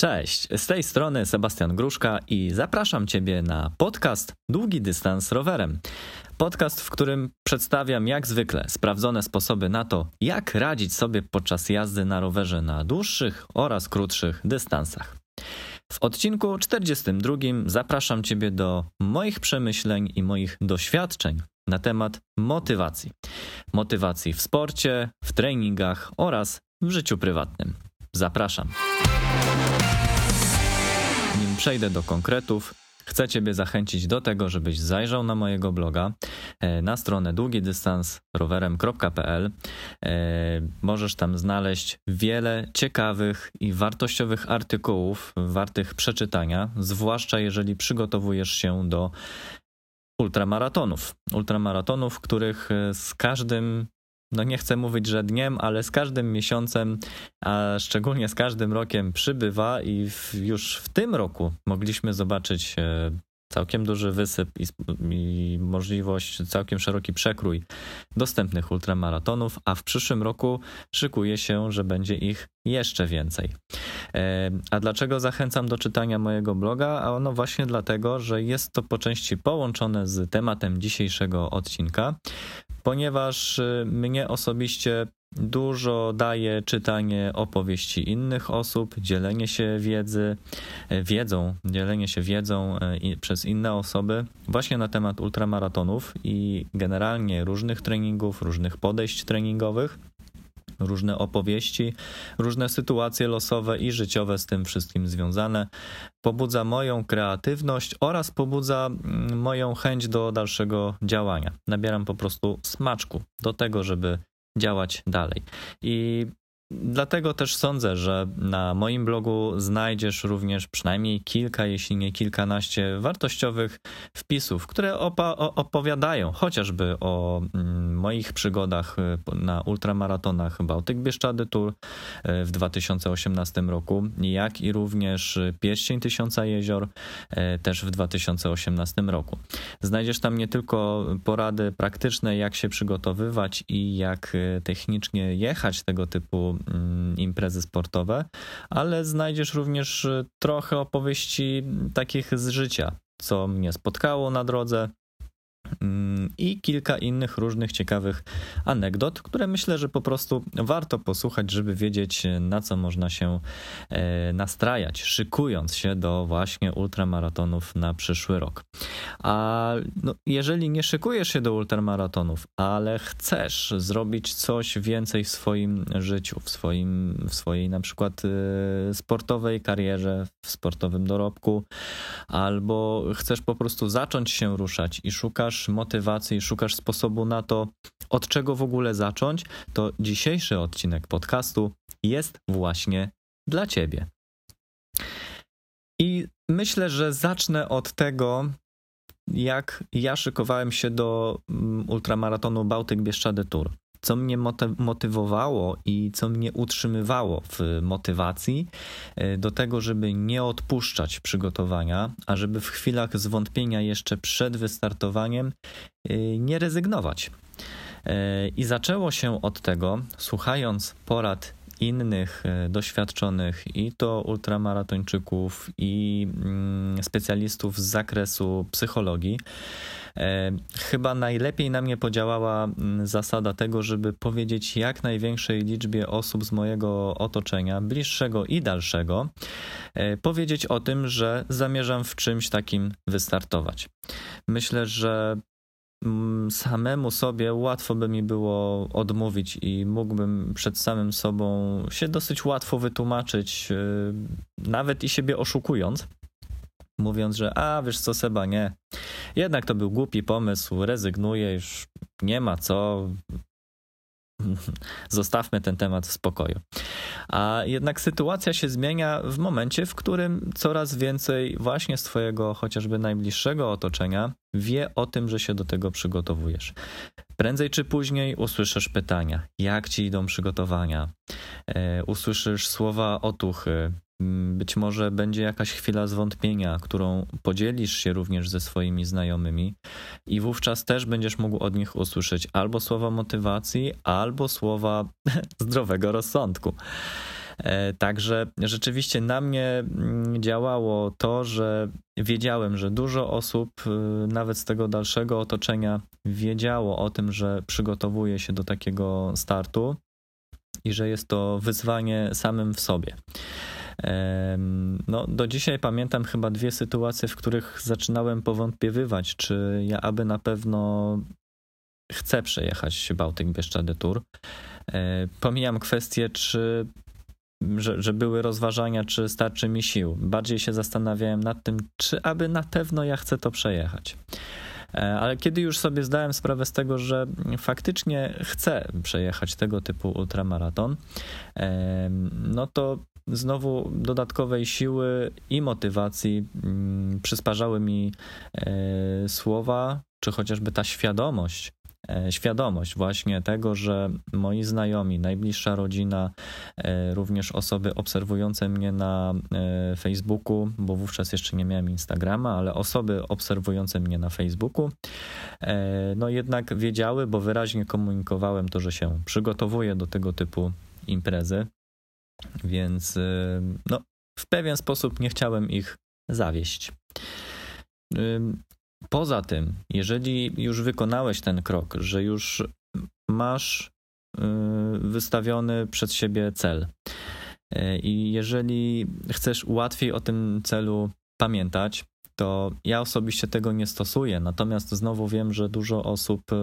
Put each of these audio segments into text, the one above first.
Cześć, z tej strony Sebastian Gruszka i zapraszam Ciebie na podcast Długi Dystans Rowerem. Podcast, w którym przedstawiam jak zwykle sprawdzone sposoby na to, jak radzić sobie podczas jazdy na rowerze na dłuższych oraz krótszych dystansach. W odcinku 42 zapraszam Ciebie do moich przemyśleń i moich doświadczeń na temat motywacji. Motywacji w sporcie, w treningach oraz w życiu prywatnym. Zapraszam. Przejdę do konkretów, chcę Ciebie zachęcić do tego, żebyś zajrzał na mojego bloga e, na stronę długidystansrowerem.pl. E, możesz tam znaleźć wiele ciekawych i wartościowych artykułów wartych przeczytania, zwłaszcza jeżeli przygotowujesz się do ultramaratonów. Ultramaratonów, których e, z każdym no nie chcę mówić, że dniem, ale z każdym miesiącem, a szczególnie z każdym rokiem przybywa i w, już w tym roku mogliśmy zobaczyć e, całkiem duży wysyp i, i, możliwość, całkiem szeroki przekrój dostępnych ultramaratonów, a w przyszłym roku szykuje się, że będzie ich jeszcze więcej. E, a dlaczego zachęcam do czytania mojego bloga? A ono właśnie dlatego, że jest to po części połączone z tematem dzisiejszego odcinka, ponieważ y, mnie osobiście dużo daje czytanie opowieści innych osób, dzielenie się wiedzy, e, wiedzą, dzielenie się wiedzą e, przez inne osoby właśnie na temat ultramaratonów i generalnie różnych treningów, różnych podejść treningowych różne opowieści, różne sytuacje losowe i życiowe z tym wszystkim związane. Pobudza moją kreatywność oraz pobudza mm, moją chęć do dalszego działania. Nabieram po prostu smaczku do tego, żeby działać dalej. I Dlatego też sądzę, że na moim blogu znajdziesz również przynajmniej kilka, jeśli nie kilkanaście wartościowych wpisów, które opowiadają chociażby o mm, moich przygodach y, na ultramaratonach Bałtyk Bieszczady Tour y, w 2018 roku, jak i również Pierścień Tysiąca Jezior y, też w 2018 roku. Znajdziesz tam nie tylko porady praktyczne, jak się przygotowywać i jak technicznie jechać tego typu imprezy sportowe, ale znajdziesz również y, trochę opowieści takich z życia, co mnie spotkało na drodze, Mm, i kilka innych różnych ciekawych anegdot, które myślę, że po prostu warto posłuchać, żeby wiedzieć, na co można się e, nastrajać, szykując się do właśnie ultramaratonów na przyszły rok. A no, jeżeli nie szykujesz się do ultramaratonów, ale chcesz zrobić coś więcej w swoim życiu, w, swoim, w swojej na przykład e, sportowej karierze, w sportowym dorobku, albo chcesz po prostu zacząć się ruszać i szukasz szukasz motywacji, szukasz sposobu na to, od czego w ogóle zacząć, to dzisiejszy odcinek podcastu jest właśnie dla Ciebie. I myślę, że zacznę od tego, jak ja szykowałem się do mm, ultramaratonu Bałtyk Bieszczady Tour co mnie motywowało i co mnie utrzymywało w motywacji e, do tego, żeby nie odpuszczać przygotowania, a żeby w chwilach zwątpienia jeszcze przed wystartowaniem e, nie rezygnować. E, I zaczęło się od tego, słuchając porad innych doświadczonych i to ultramaratończyków i mm, specjalistów z zakresu psychologii, chyba najlepiej na mnie podziałała mm, zasada tego, żeby powiedzieć jak największej liczbie osób z mojego otoczenia, bliższego i dalszego, e, powiedzieć o tym, że zamierzam w czymś takim wystartować. Myślę, że mm, samemu sobie łatwo by mi było odmówić i mógłbym przed samym sobą się dosyć łatwo wytłumaczyć, e, nawet i siebie oszukując mówiąc, że a wiesz co, Seba, nie. Jednak to był głupi pomysł, rezygnuję, już nie ma co. Zostawmy ten temat w spokoju. A jednak sytuacja się zmienia w momencie, w którym coraz więcej właśnie Twojego chociażby najbliższego otoczenia wie o tym, że się do tego przygotowujesz. Prędzej czy później usłyszysz pytania, jak ci idą przygotowania, e, usłyszysz słowa otuchy, być może będzie jakaś chwila zwątpienia, którą podzielisz się również ze swoimi znajomymi, i wówczas też będziesz mógł od nich usłyszeć albo słowa motywacji, albo słowa zdrowego rozsądku. Także rzeczywiście na mnie mm, działało to, że wiedziałem, że dużo osób, nawet z tego dalszego otoczenia, wiedziało o tym, że przygotowuje się do takiego startu i że jest to wyzwanie samym w sobie. No, do dzisiaj pamiętam chyba dwie sytuacje, w których zaczynałem powątpiewywać, czy ja aby na pewno chcę przejechać Bałtyk Bieszczady Tour. E, pomijam kwestię, czy że, że były rozważania, czy starczy mi sił. Bardziej się zastanawiałem nad tym, czy aby na pewno ja chcę to przejechać. E, ale kiedy już sobie zdałem sprawę z tego, że faktycznie chcę przejechać tego typu ultramaraton, no to znowu dodatkowej siły i motywacji mm, przysparzały mi e, słowa, czy chociażby ta świadomość, e, świadomość właśnie tego, że moi znajomi, najbliższa rodzina, e, również osoby obserwujące mnie na Facebooku, bo wówczas jeszcze nie miałem Instagrama, ale osoby obserwujące mnie na Facebooku, no jednak wiedziały, bo wyraźnie komunikowałem to, że się przygotowuję do tego typu imprezy, więc y, no, w pewien sposób nie chciałem ich zawieść. Poza tym, jeżeli już wykonałeś ten krok, że już masz y, wystawiony przed siebie cel y, i jeżeli chcesz łatwiej o tym celu pamiętać, to ja osobiście tego nie stosuję. Natomiast znowu wiem, że dużo osób e,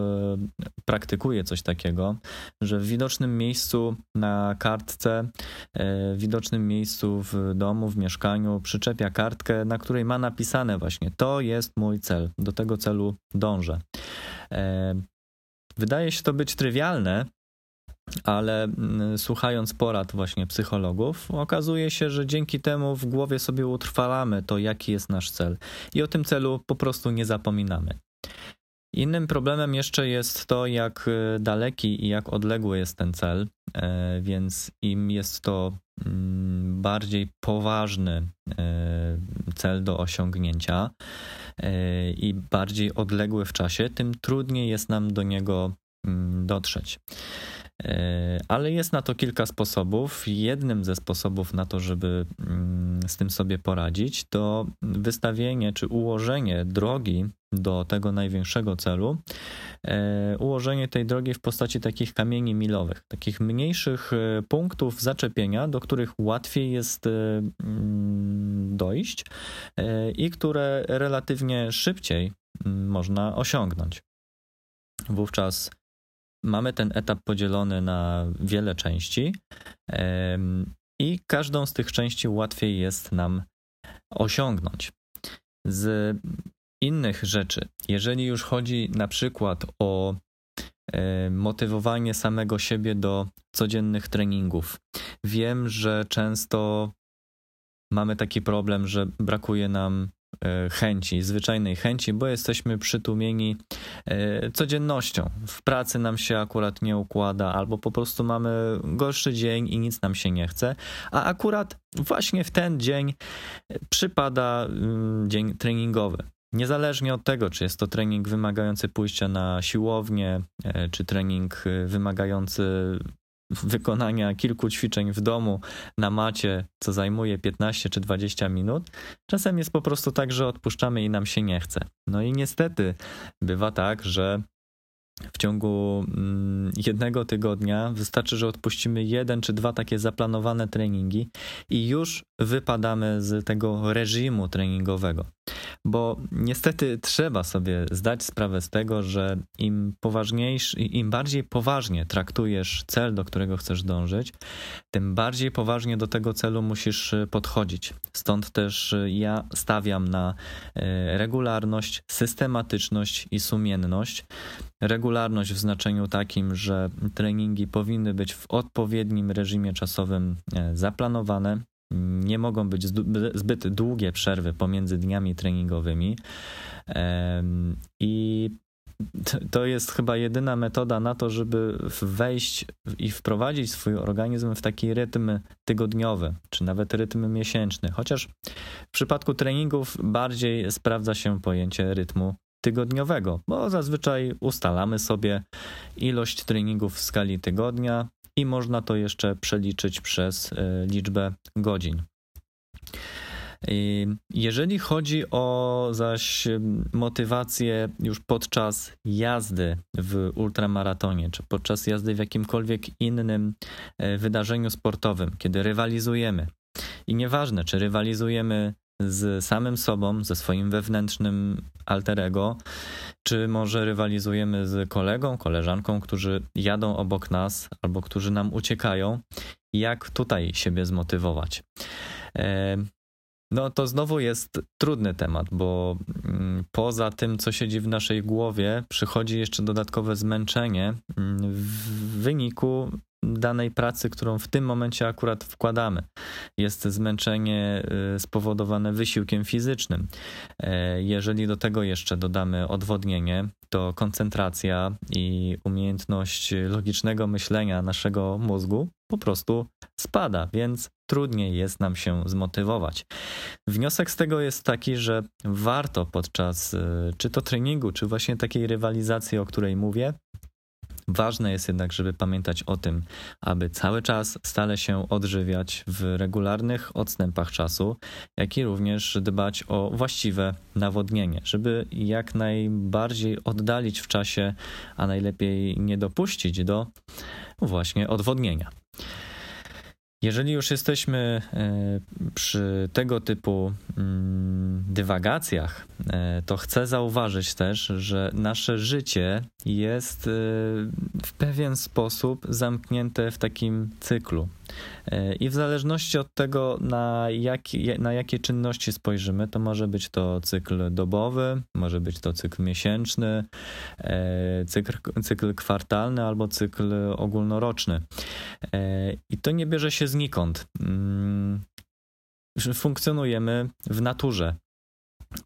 praktykuje coś takiego, że w widocznym miejscu na kartce, e, w widocznym miejscu w domu, w mieszkaniu przyczepia kartkę, na której ma napisane właśnie: To jest mój cel, do tego celu dążę. E, wydaje się to być trywialne, ale mm, słuchając porad właśnie psychologów, okazuje się, że dzięki temu w głowie sobie utrwalamy to, jaki jest nasz cel i o tym celu po prostu nie zapominamy. Innym problemem jeszcze jest to, jak e, daleki i jak odległy jest ten cel, e, więc im jest to mm, bardziej poważny e, cel do osiągnięcia i bardziej odległy w czasie, tym trudniej jest nam do niego mm, dotrzeć. E, ale jest na to kilka sposobów. Jednym ze sposobów na to, żeby mm, z tym sobie poradzić, to wystawienie czy ułożenie drogi do tego największego celu, e, ułożenie tej drogi w postaci takich kamieni milowych, takich mniejszych e, punktów zaczepienia, do których łatwiej jest mm, dojść i które relatywnie szybciej mm, można osiągnąć. Wówczas mamy ten etap podzielony na wiele części i każdą z tych części łatwiej jest nam osiągnąć. Z innych rzeczy, jeżeli już chodzi na przykład o motywowanie samego siebie do codziennych treningów, wiem, że często mamy taki problem, że brakuje nam E, chęci, zwyczajnej chęci, bo jesteśmy przytłumieni e, codziennością. W pracy nam się akurat nie układa, albo po prostu mamy gorszy dzień i nic nam się nie chce, a akurat właśnie w ten dzień przypada mm, dzień treningowy. Niezależnie od tego, czy jest to trening wymagający pójścia na siłownię, e, czy trening wymagający wykonania kilku ćwiczeń w domu na macie, co zajmuje 15 czy 20 minut, czasem jest po prostu tak, że odpuszczamy i nam się nie chce. No i niestety bywa tak, że w ciągu mm, jednego tygodnia wystarczy, że odpuścimy jeden czy dwa takie zaplanowane treningi i już wypadamy z tego reżimu treningowego. Bo niestety trzeba sobie zdać sprawę z tego, że im poważniejszy, im bardziej poważnie traktujesz cel, do którego chcesz dążyć, tym bardziej poważnie do tego celu musisz podchodzić. Stąd też ja stawiam na e, regularność, systematyczność i sumienność. Regularność w znaczeniu takim, że treningi powinny być w odpowiednim reżimie czasowym e, zaplanowane, nie mogą być zbyt długie przerwy pomiędzy dniami treningowymi. I to jest chyba jedyna metoda na to, żeby wejść i wprowadzić swój organizm w taki rytm tygodniowy, czy nawet rytm miesięczny. Chociaż w przypadku treningów bardziej sprawdza się pojęcie rytmu tygodniowego, bo zazwyczaj ustalamy sobie ilość treningów w skali tygodnia, i można to jeszcze przeliczyć przez liczbę godzin. Jeżeli chodzi o zaś motywację już podczas jazdy w ultramaratonie, czy podczas jazdy w jakimkolwiek innym e, wydarzeniu sportowym, kiedy rywalizujemy, i nieważne, czy rywalizujemy z samym sobą, ze swoim wewnętrznym alterego, czy może rywalizujemy z kolegą, koleżanką, którzy jadą obok nas albo którzy nam uciekają, jak tutaj siebie zmotywować. E, no to znowu jest trudny temat, bo mm, poza tym, co siedzi w naszej głowie, przychodzi jeszcze dodatkowe zmęczenie mm, w wyniku danej pracy, którą w tym momencie akurat wkładamy. Jest zmęczenie y, spowodowane wysiłkiem fizycznym. E, jeżeli do tego jeszcze dodamy odwodnienie, to koncentracja i umiejętność logicznego myślenia naszego mózgu po prostu spada, więc trudniej jest nam się zmotywować. Wniosek z tego jest taki, że warto podczas y, czy to treningu, czy właśnie takiej rywalizacji, o której mówię, Ważne jest jednak, żeby pamiętać o tym, aby cały czas stale się odżywiać w regularnych odstępach czasu, jak i również dbać o właściwe nawodnienie, żeby jak najbardziej oddalić w czasie, a najlepiej nie dopuścić do właśnie odwodnienia. Jeżeli już jesteśmy e, przy tego typu mm, dywagacjach, e, to chcę zauważyć też, że nasze życie jest e, w pewien sposób zamknięte w takim cyklu. I w zależności od tego, na, jak, na jakie czynności spojrzymy, to może być to cykl dobowy, może być to cykl miesięczny, cykl, cykl kwartalny albo cykl ogólnoroczny. I to nie bierze się znikąd. Mm, funkcjonujemy w naturze.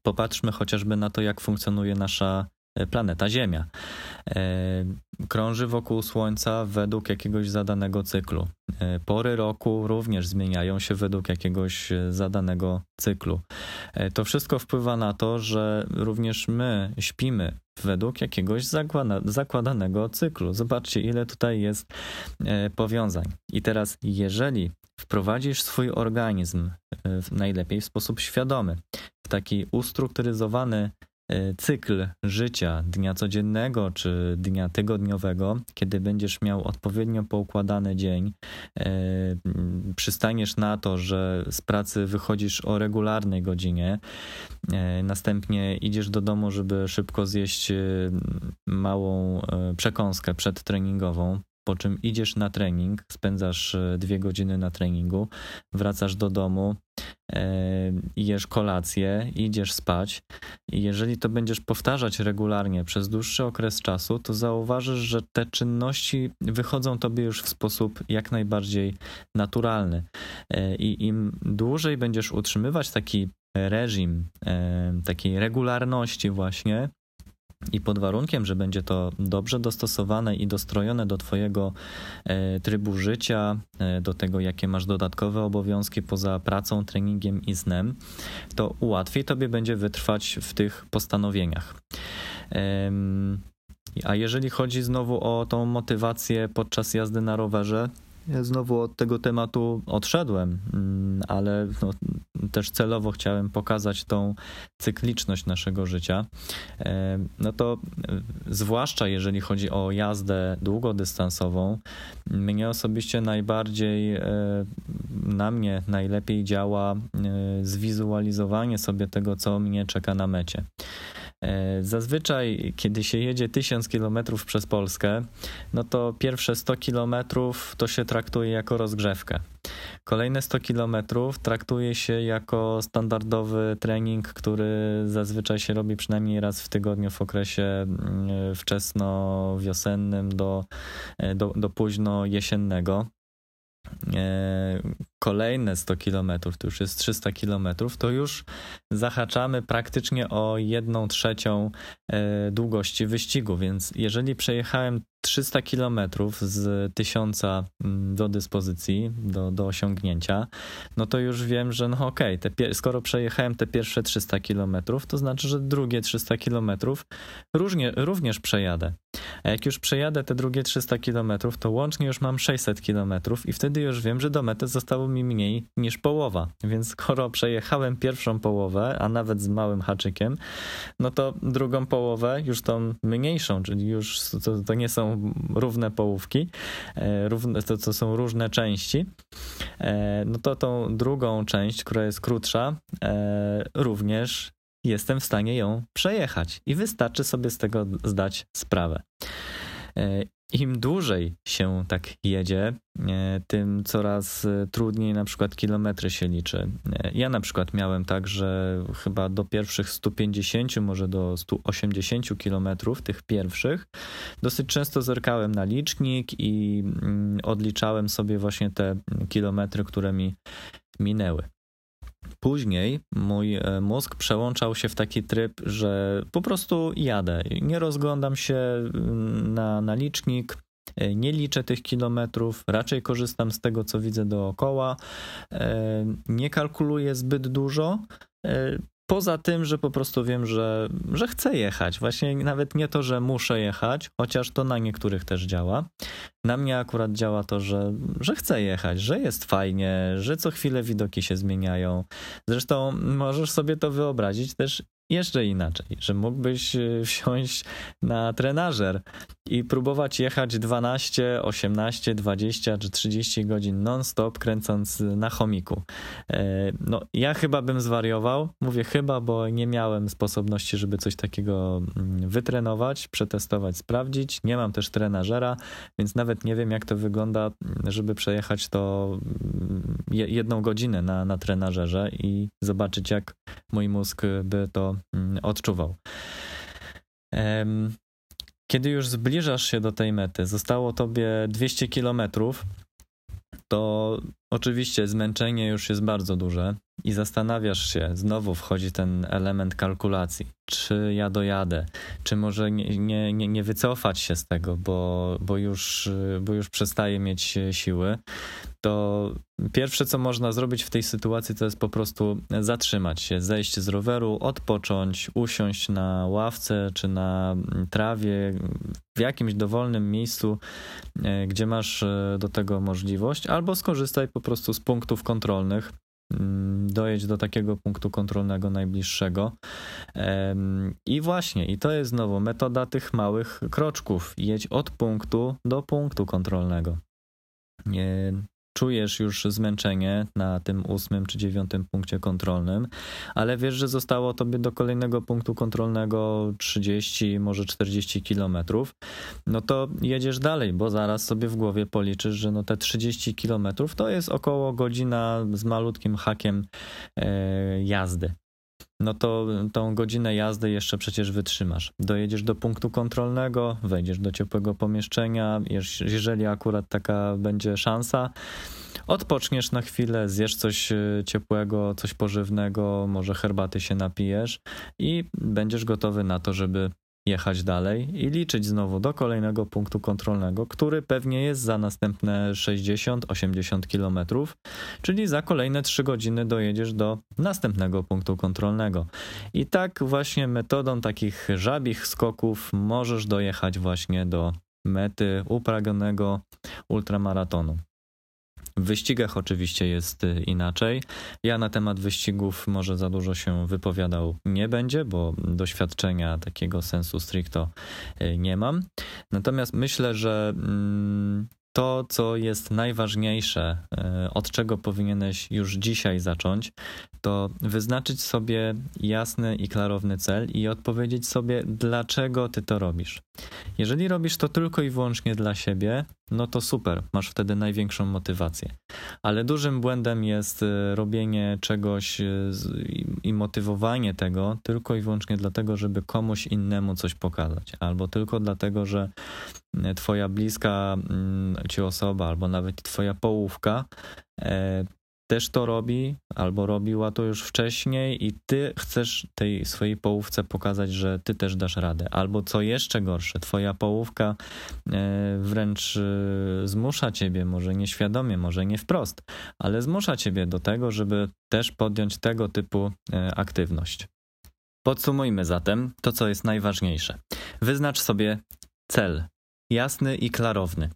Popatrzmy chociażby na to, jak funkcjonuje nasza planeta Ziemia. E, krąży wokół Słońca według jakiegoś zadanego cyklu. E, pory roku również zmieniają się według jakiegoś zadanego cyklu. To wszystko wpływa na to, że również my śpimy według jakiegoś zakładanego cyklu. Zobaczcie, ile tutaj jest powiązań. I teraz, jeżeli wprowadzisz swój organizm najlepiej w sposób świadomy, w taki ustrukturyzowany E, cykl życia dnia codziennego czy dnia tygodniowego, kiedy będziesz miał odpowiednio poukładany dzień, e, przystaniesz na to, że z pracy wychodzisz o regularnej godzinie, e, następnie idziesz do domu, żeby szybko zjeść małą przekąskę przedtreningową, po czym idziesz na trening, spędzasz dwie godziny na treningu, wracasz do domu, jesz kolację, idziesz spać. I jeżeli to będziesz powtarzać regularnie przez dłuższy okres czasu, to zauważysz, że te czynności wychodzą tobie już w sposób jak najbardziej naturalny. E, I im dłużej będziesz utrzymywać taki reżim, takiej regularności, właśnie, i pod warunkiem, że będzie to dobrze dostosowane i dostrojone do Twojego e, trybu życia, e, do tego, jakie masz dodatkowe obowiązki poza pracą, treningiem i snem, to łatwiej Tobie będzie wytrwać w tych postanowieniach. A jeżeli chodzi znowu o tą motywację podczas jazdy na rowerze, ja znowu od tego tematu odszedłem, mm, ale no, też celowo chciałem pokazać tą cykliczność naszego życia. E, no to e, zwłaszcza jeżeli chodzi o jazdę długodystansową, mnie osobiście najbardziej, e, na mnie najlepiej działa zwizualizowanie sobie tego, co mnie czeka na mecie. E, zazwyczaj, kiedy się jedzie 1000 km przez Polskę, no to pierwsze 100 km to się traktuje jako rozgrzewkę. Kolejne 100 km traktuje się jako standardowy trening, który zazwyczaj się robi przynajmniej raz w tygodniu w okresie mm, wczesno-wiosennym do, e, do, do późno jesiennego. E, kolejne 100 km, to już jest 300 km, to już zahaczamy praktycznie o 1 trzecią e, długości wyścigu, więc jeżeli przejechałem 300 km z 1000 mm, do dyspozycji, do, do osiągnięcia, no to już wiem, że no okej, okay, skoro przejechałem te pierwsze 300 km, to znaczy, że drugie 300 km różnie, również przejadę. A jak już przejadę te drugie 300 km, to łącznie już mam 600 km i wtedy już wiem, że do mety zostało mi mniej niż połowa. Więc skoro przejechałem pierwszą połowę, a nawet z małym haczykiem, no to drugą połowę, już tą mniejszą, czyli już to, to nie są równe połówki, e, równe, to, to są różne części, e, no to tą drugą część, która jest krótsza, e, również jestem w stanie ją przejechać i wystarczy sobie z tego zdać sprawę. E, Im dłużej się tak jedzie, e, tym coraz e, trudniej na przykład kilometry się liczy. Ja na przykład miałem tak, że chyba do pierwszych 150, może do 180 kilometrów, tych pierwszych, dosyć często zerkałem na licznik i mm, odliczałem sobie właśnie te kilometry, które mi minęły. Później mój e, mózg przełączał się w taki tryb, że po prostu jadę. Nie rozglądam się mm, na, na licznik, e, nie liczę tych kilometrów, raczej korzystam z tego, co widzę dookoła. E, nie kalkuluję zbyt dużo. Poza tym, że po prostu wiem, że, że chcę jechać. Właśnie nawet nie to, że muszę jechać, chociaż to na niektórych też działa. Na mnie akurat działa to, że, że chcę jechać, że jest fajnie, że co chwilę widoki się zmieniają. Zresztą możesz sobie to wyobrazić też jeszcze inaczej, że mógłbyś e, wsiąść na trenażer i próbować jechać 12, 18, 20 czy 30 godzin non-stop, kręcąc na chomiku. E, no, ja chyba bym zwariował. Mówię chyba, bo nie miałem sposobności, żeby coś takiego mm, wytrenować, przetestować, sprawdzić. Nie mam też trenażera, więc nawet nie wiem, jak to wygląda, żeby przejechać to mm, jedną godzinę na, na trenażerze i zobaczyć, jak mój mózg by to mm, odczuwał. Kiedy już zbliżasz się do tej mety, zostało tobie 200 kilometrów, to oczywiście zmęczenie już jest bardzo duże i zastanawiasz się, znowu wchodzi ten element kalkulacji, czy ja dojadę, czy może nie, nie, nie, nie wycofać się z tego, bo, bo, już, bo już przestaje mieć siły? To pierwsze, co można zrobić w tej sytuacji, to jest po prostu zatrzymać się, zejść z roweru, odpocząć, usiąść na ławce czy na trawie, w jakimś dowolnym miejscu, e, gdzie masz e, do tego możliwość, albo skorzystaj po prostu z punktów kontrolnych. Mm, dojedź do takiego punktu kontrolnego najbliższego. I właśnie, i to jest znowu metoda tych małych kroczków. Jedź od punktu do punktu kontrolnego czujesz już zmęczenie na tym ósmym czy dziewiątym punkcie kontrolnym, ale wiesz, że zostało tobie do kolejnego punktu kontrolnego 30, może 40 kilometrów, no to jedziesz dalej, bo zaraz sobie w głowie policzysz, że no te 30 kilometrów to jest około godzina z malutkim hakiem e, jazdy no to tą godzinę jazdy jeszcze przecież wytrzymasz. Dojedziesz do punktu kontrolnego, wejdziesz do ciepłego pomieszczenia, jeżeli akurat taka będzie szansa, odpoczniesz na chwilę, zjesz coś e, ciepłego, coś pożywnego, może herbaty się napijesz i będziesz gotowy na to, żeby jechać dalej i liczyć znowu do kolejnego punktu kontrolnego, który pewnie jest za następne 60-80 km, czyli za kolejne 3 godziny dojedziesz do następnego punktu kontrolnego. I tak właśnie metodą takich żabich skoków możesz dojechać właśnie do mety upragnionego ultramaratonu. W wyścigach oczywiście jest y, inaczej. Ja na temat wyścigów może za dużo się wypowiadał nie będzie, bo doświadczenia takiego sensu stricto y, nie mam. Natomiast myślę, że mm, to, co jest najważniejsze, y, od czego powinieneś już dzisiaj zacząć, to wyznaczyć sobie jasny i klarowny cel i odpowiedzieć sobie, dlaczego ty to robisz. Jeżeli robisz to tylko i wyłącznie dla siebie, no to super, masz wtedy największą motywację. Ale dużym błędem jest y, robienie czegoś y, i motywowanie tego tylko i wyłącznie dlatego, żeby komuś innemu coś pokazać, albo tylko dlatego, że y, twoja bliska mm, ci osoba, albo nawet twoja połówka e, też to robi, albo robiła to już wcześniej i ty chcesz tej swojej połówce pokazać, że ty też dasz radę. Albo co jeszcze gorsze, twoja połówka e, wręcz e, zmusza ciebie, może nieświadomie, może nie wprost, ale zmusza ciebie do tego, żeby też podjąć tego typu e, aktywność. Podsumujmy zatem to, co jest najważniejsze. Wyznacz sobie cel jasny i klarowny.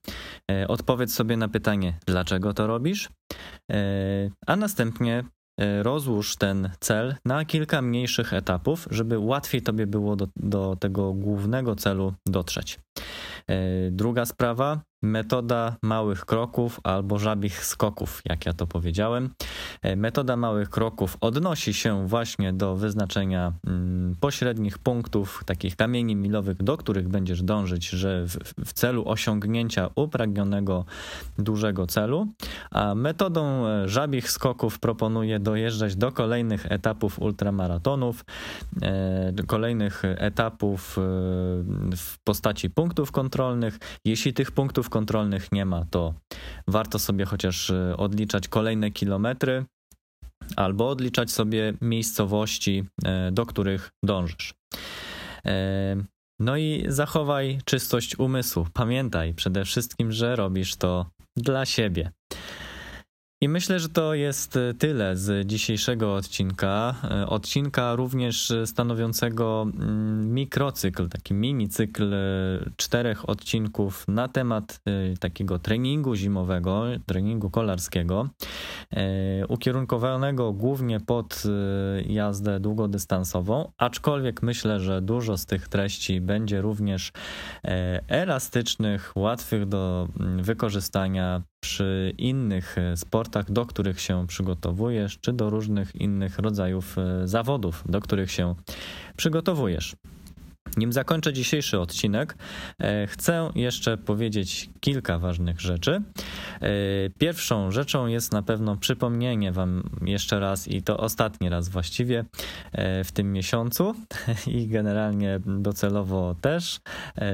E, odpowiedz sobie na pytanie, dlaczego to robisz, a następnie rozłóż ten cel na kilka mniejszych etapów, żeby łatwiej tobie było do, do tego głównego celu dotrzeć. Druga sprawa, metoda małych kroków albo żabich skoków, jak ja to powiedziałem. E, metoda małych kroków odnosi się właśnie do wyznaczenia mm, pośrednich punktów, takich kamieni milowych, do których będziesz dążyć, że w, celu osiągnięcia upragnionego dużego celu, a metodą e, żabich skoków proponuję dojeżdżać do kolejnych etapów ultramaratonów, e, kolejnych etapów w postaci punktów kontrolnych. Jeśli tych punktów kontrolnych nie ma, to warto sobie chociaż e, odliczać kolejne kilometry albo odliczać sobie miejscowości, e, do których dążysz. E, no i zachowaj czystość umysłu. Pamiętaj przede wszystkim, że robisz to dla siebie. I myślę, że to jest e, tyle z dzisiejszego odcinka. E, odcinka również stanowiącego mm, mikrocykl, taki mini cykl e, czterech odcinków na temat takiego treningu zimowego, treningu kolarskiego, ukierunkowanego głównie pod jazdę długodystansową, aczkolwiek myślę, że dużo z tych treści będzie również elastycznych, łatwych do mm, wykorzystania przy innych e, sportach, do których się przygotowujesz, czy do różnych innych rodzajów e, zawodów, do których się przygotowujesz. Nim zakończę dzisiejszy odcinek, e, chcę jeszcze powiedzieć kilka ważnych rzeczy. Pierwszą rzeczą jest na pewno przypomnienie Wam jeszcze raz, i to ostatni raz właściwie w tym miesiącu, i generalnie docelowo też.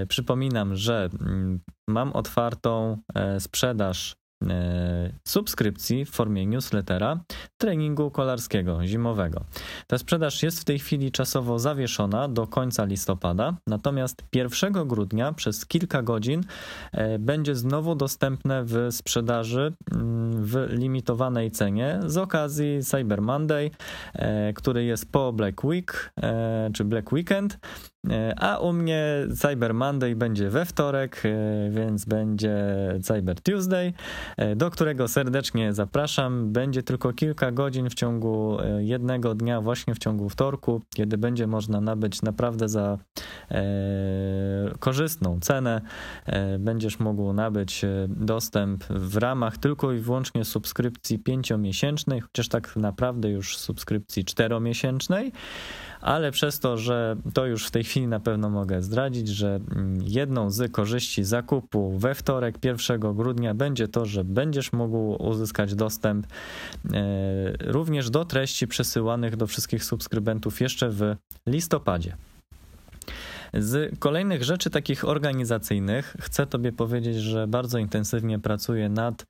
Przypominam, że mm, mam otwartą sprzedaż E, subskrypcji w formie newslettera treningu kolarskiego zimowego. Ta sprzedaż jest w tej chwili czasowo zawieszona do końca listopada, natomiast 1 grudnia przez kilka godzin e, będzie znowu dostępne w sprzedaży mm, w limitowanej cenie z okazji Cyber Monday, e, który jest po Black Week czy Black Weekend E, a u mnie Cyber Monday będzie we wtorek, e, więc będzie Cyber Tuesday, e, do którego serdecznie zapraszam. Będzie tylko kilka godzin w ciągu jednego dnia, właśnie w ciągu wtorku, kiedy będzie można nabyć naprawdę za korzystną cenę. Będziesz mógł nabyć dostęp w ramach tylko i wyłącznie subskrypcji pięciomiesięcznej, chociaż tak naprawdę już subskrypcji czteromiesięcznej ale przez to, że to już w tej chwili na pewno mogę zdradzić, że mm, jedną z korzyści zakupu we wtorek 1 grudnia będzie to, że będziesz mógł uzyskać dostęp e, również do treści przesyłanych do wszystkich subskrybentów jeszcze w listopadzie. Z kolejnych rzeczy takich organizacyjnych chcę Tobie powiedzieć, że bardzo intensywnie pracuję nad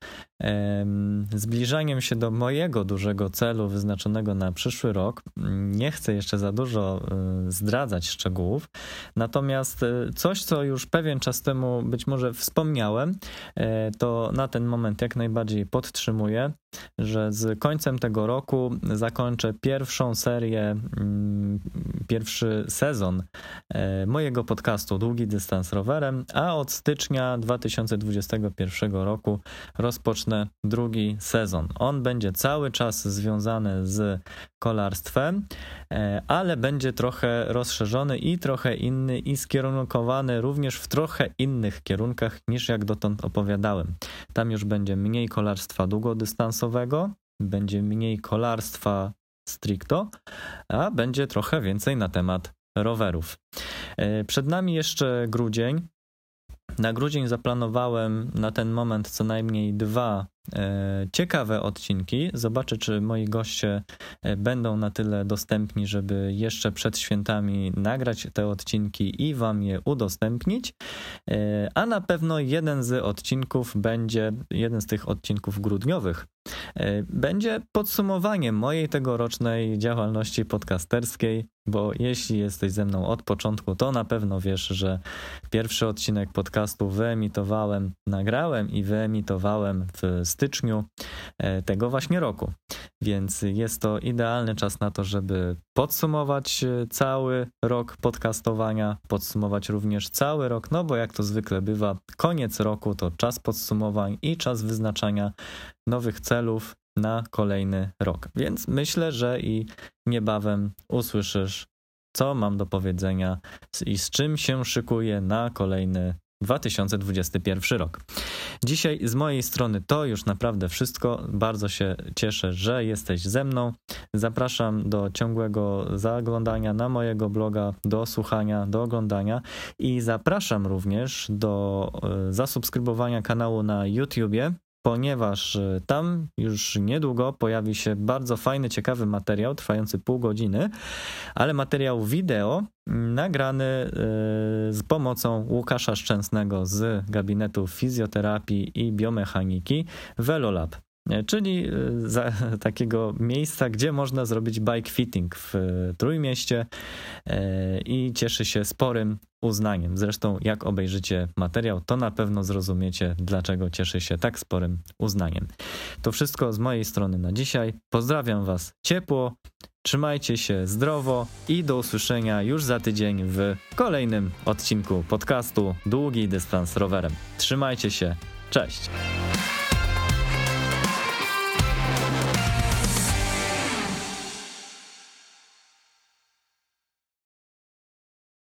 zbliżaniem się do mojego dużego celu wyznaczonego na przyszły rok. Nie chcę jeszcze za dużo e, zdradzać szczegółów, natomiast e, coś, co już pewien czas temu być może wspomniałem, e, to na ten moment jak najbardziej podtrzymuję, że z końcem tego roku zakończę pierwszą serię, mm, pierwszy sezon mojego podcastu Długi Dystans Rowerem, a od stycznia 2021 roku rozpocznę drugi sezon. On będzie cały czas związany z kolarstwem, e, ale będzie trochę rozszerzony i trochę inny i skierunkowany również w trochę innych kierunkach niż jak dotąd opowiadałem. Tam już będzie mniej kolarstwa długodystansowego, będzie mniej kolarstwa stricto, a będzie trochę więcej na temat rowerów. E, przed nami jeszcze grudzień. Na grudzień zaplanowałem na ten moment co najmniej dwa ciekawe odcinki. Zobaczę, czy moi goście e, będą na tyle dostępni, żeby jeszcze przed świętami nagrać te odcinki i Wam je udostępnić. E, a na pewno jeden z odcinków będzie, jeden z tych odcinków grudniowych, będzie podsumowaniem mojej tegorocznej działalności podcasterskiej, bo jeśli jesteś ze mną od początku, to na pewno wiesz, że pierwszy odcinek podcastu wyemitowałem, nagrałem i wyemitowałem w styczniu e, tego właśnie roku. Więc jest to idealny czas na to, żeby podsumować e, cały rok podcastowania, podsumować również cały rok, no bo jak to zwykle bywa, koniec roku to czas podsumowań i czas wyznaczania nowych celów na kolejny rok. Więc myślę, że i niebawem usłyszysz, co mam do powiedzenia i z czym się szykuję na kolejny 2021 rok. Dzisiaj z mojej strony to już naprawdę wszystko. Bardzo się cieszę, że jesteś ze mną. Zapraszam do ciągłego zaglądania na mojego bloga, do słuchania, do oglądania i zapraszam również do e, zasubskrybowania kanału na YouTubie ponieważ e, tam już niedługo pojawi się bardzo fajny, ciekawy materiał trwający pół godziny, ale materiał wideo nagrany e, z pomocą Łukasza Szczęsnego z gabinetu fizjoterapii i biomechaniki Velolab. E, czyli za takiego miejsca, gdzie można zrobić bike fitting w Trójmieście i cieszy się sporym uznaniem. Zresztą, jak obejrzycie materiał, to na pewno zrozumiecie, dlaczego cieszy się tak sporym uznaniem. To wszystko z mojej strony na dzisiaj. Pozdrawiam Was ciepło, trzymajcie się zdrowo i do usłyszenia już za tydzień w kolejnym odcinku podcastu Długi Dystans Rowerem. Trzymajcie się, cześć!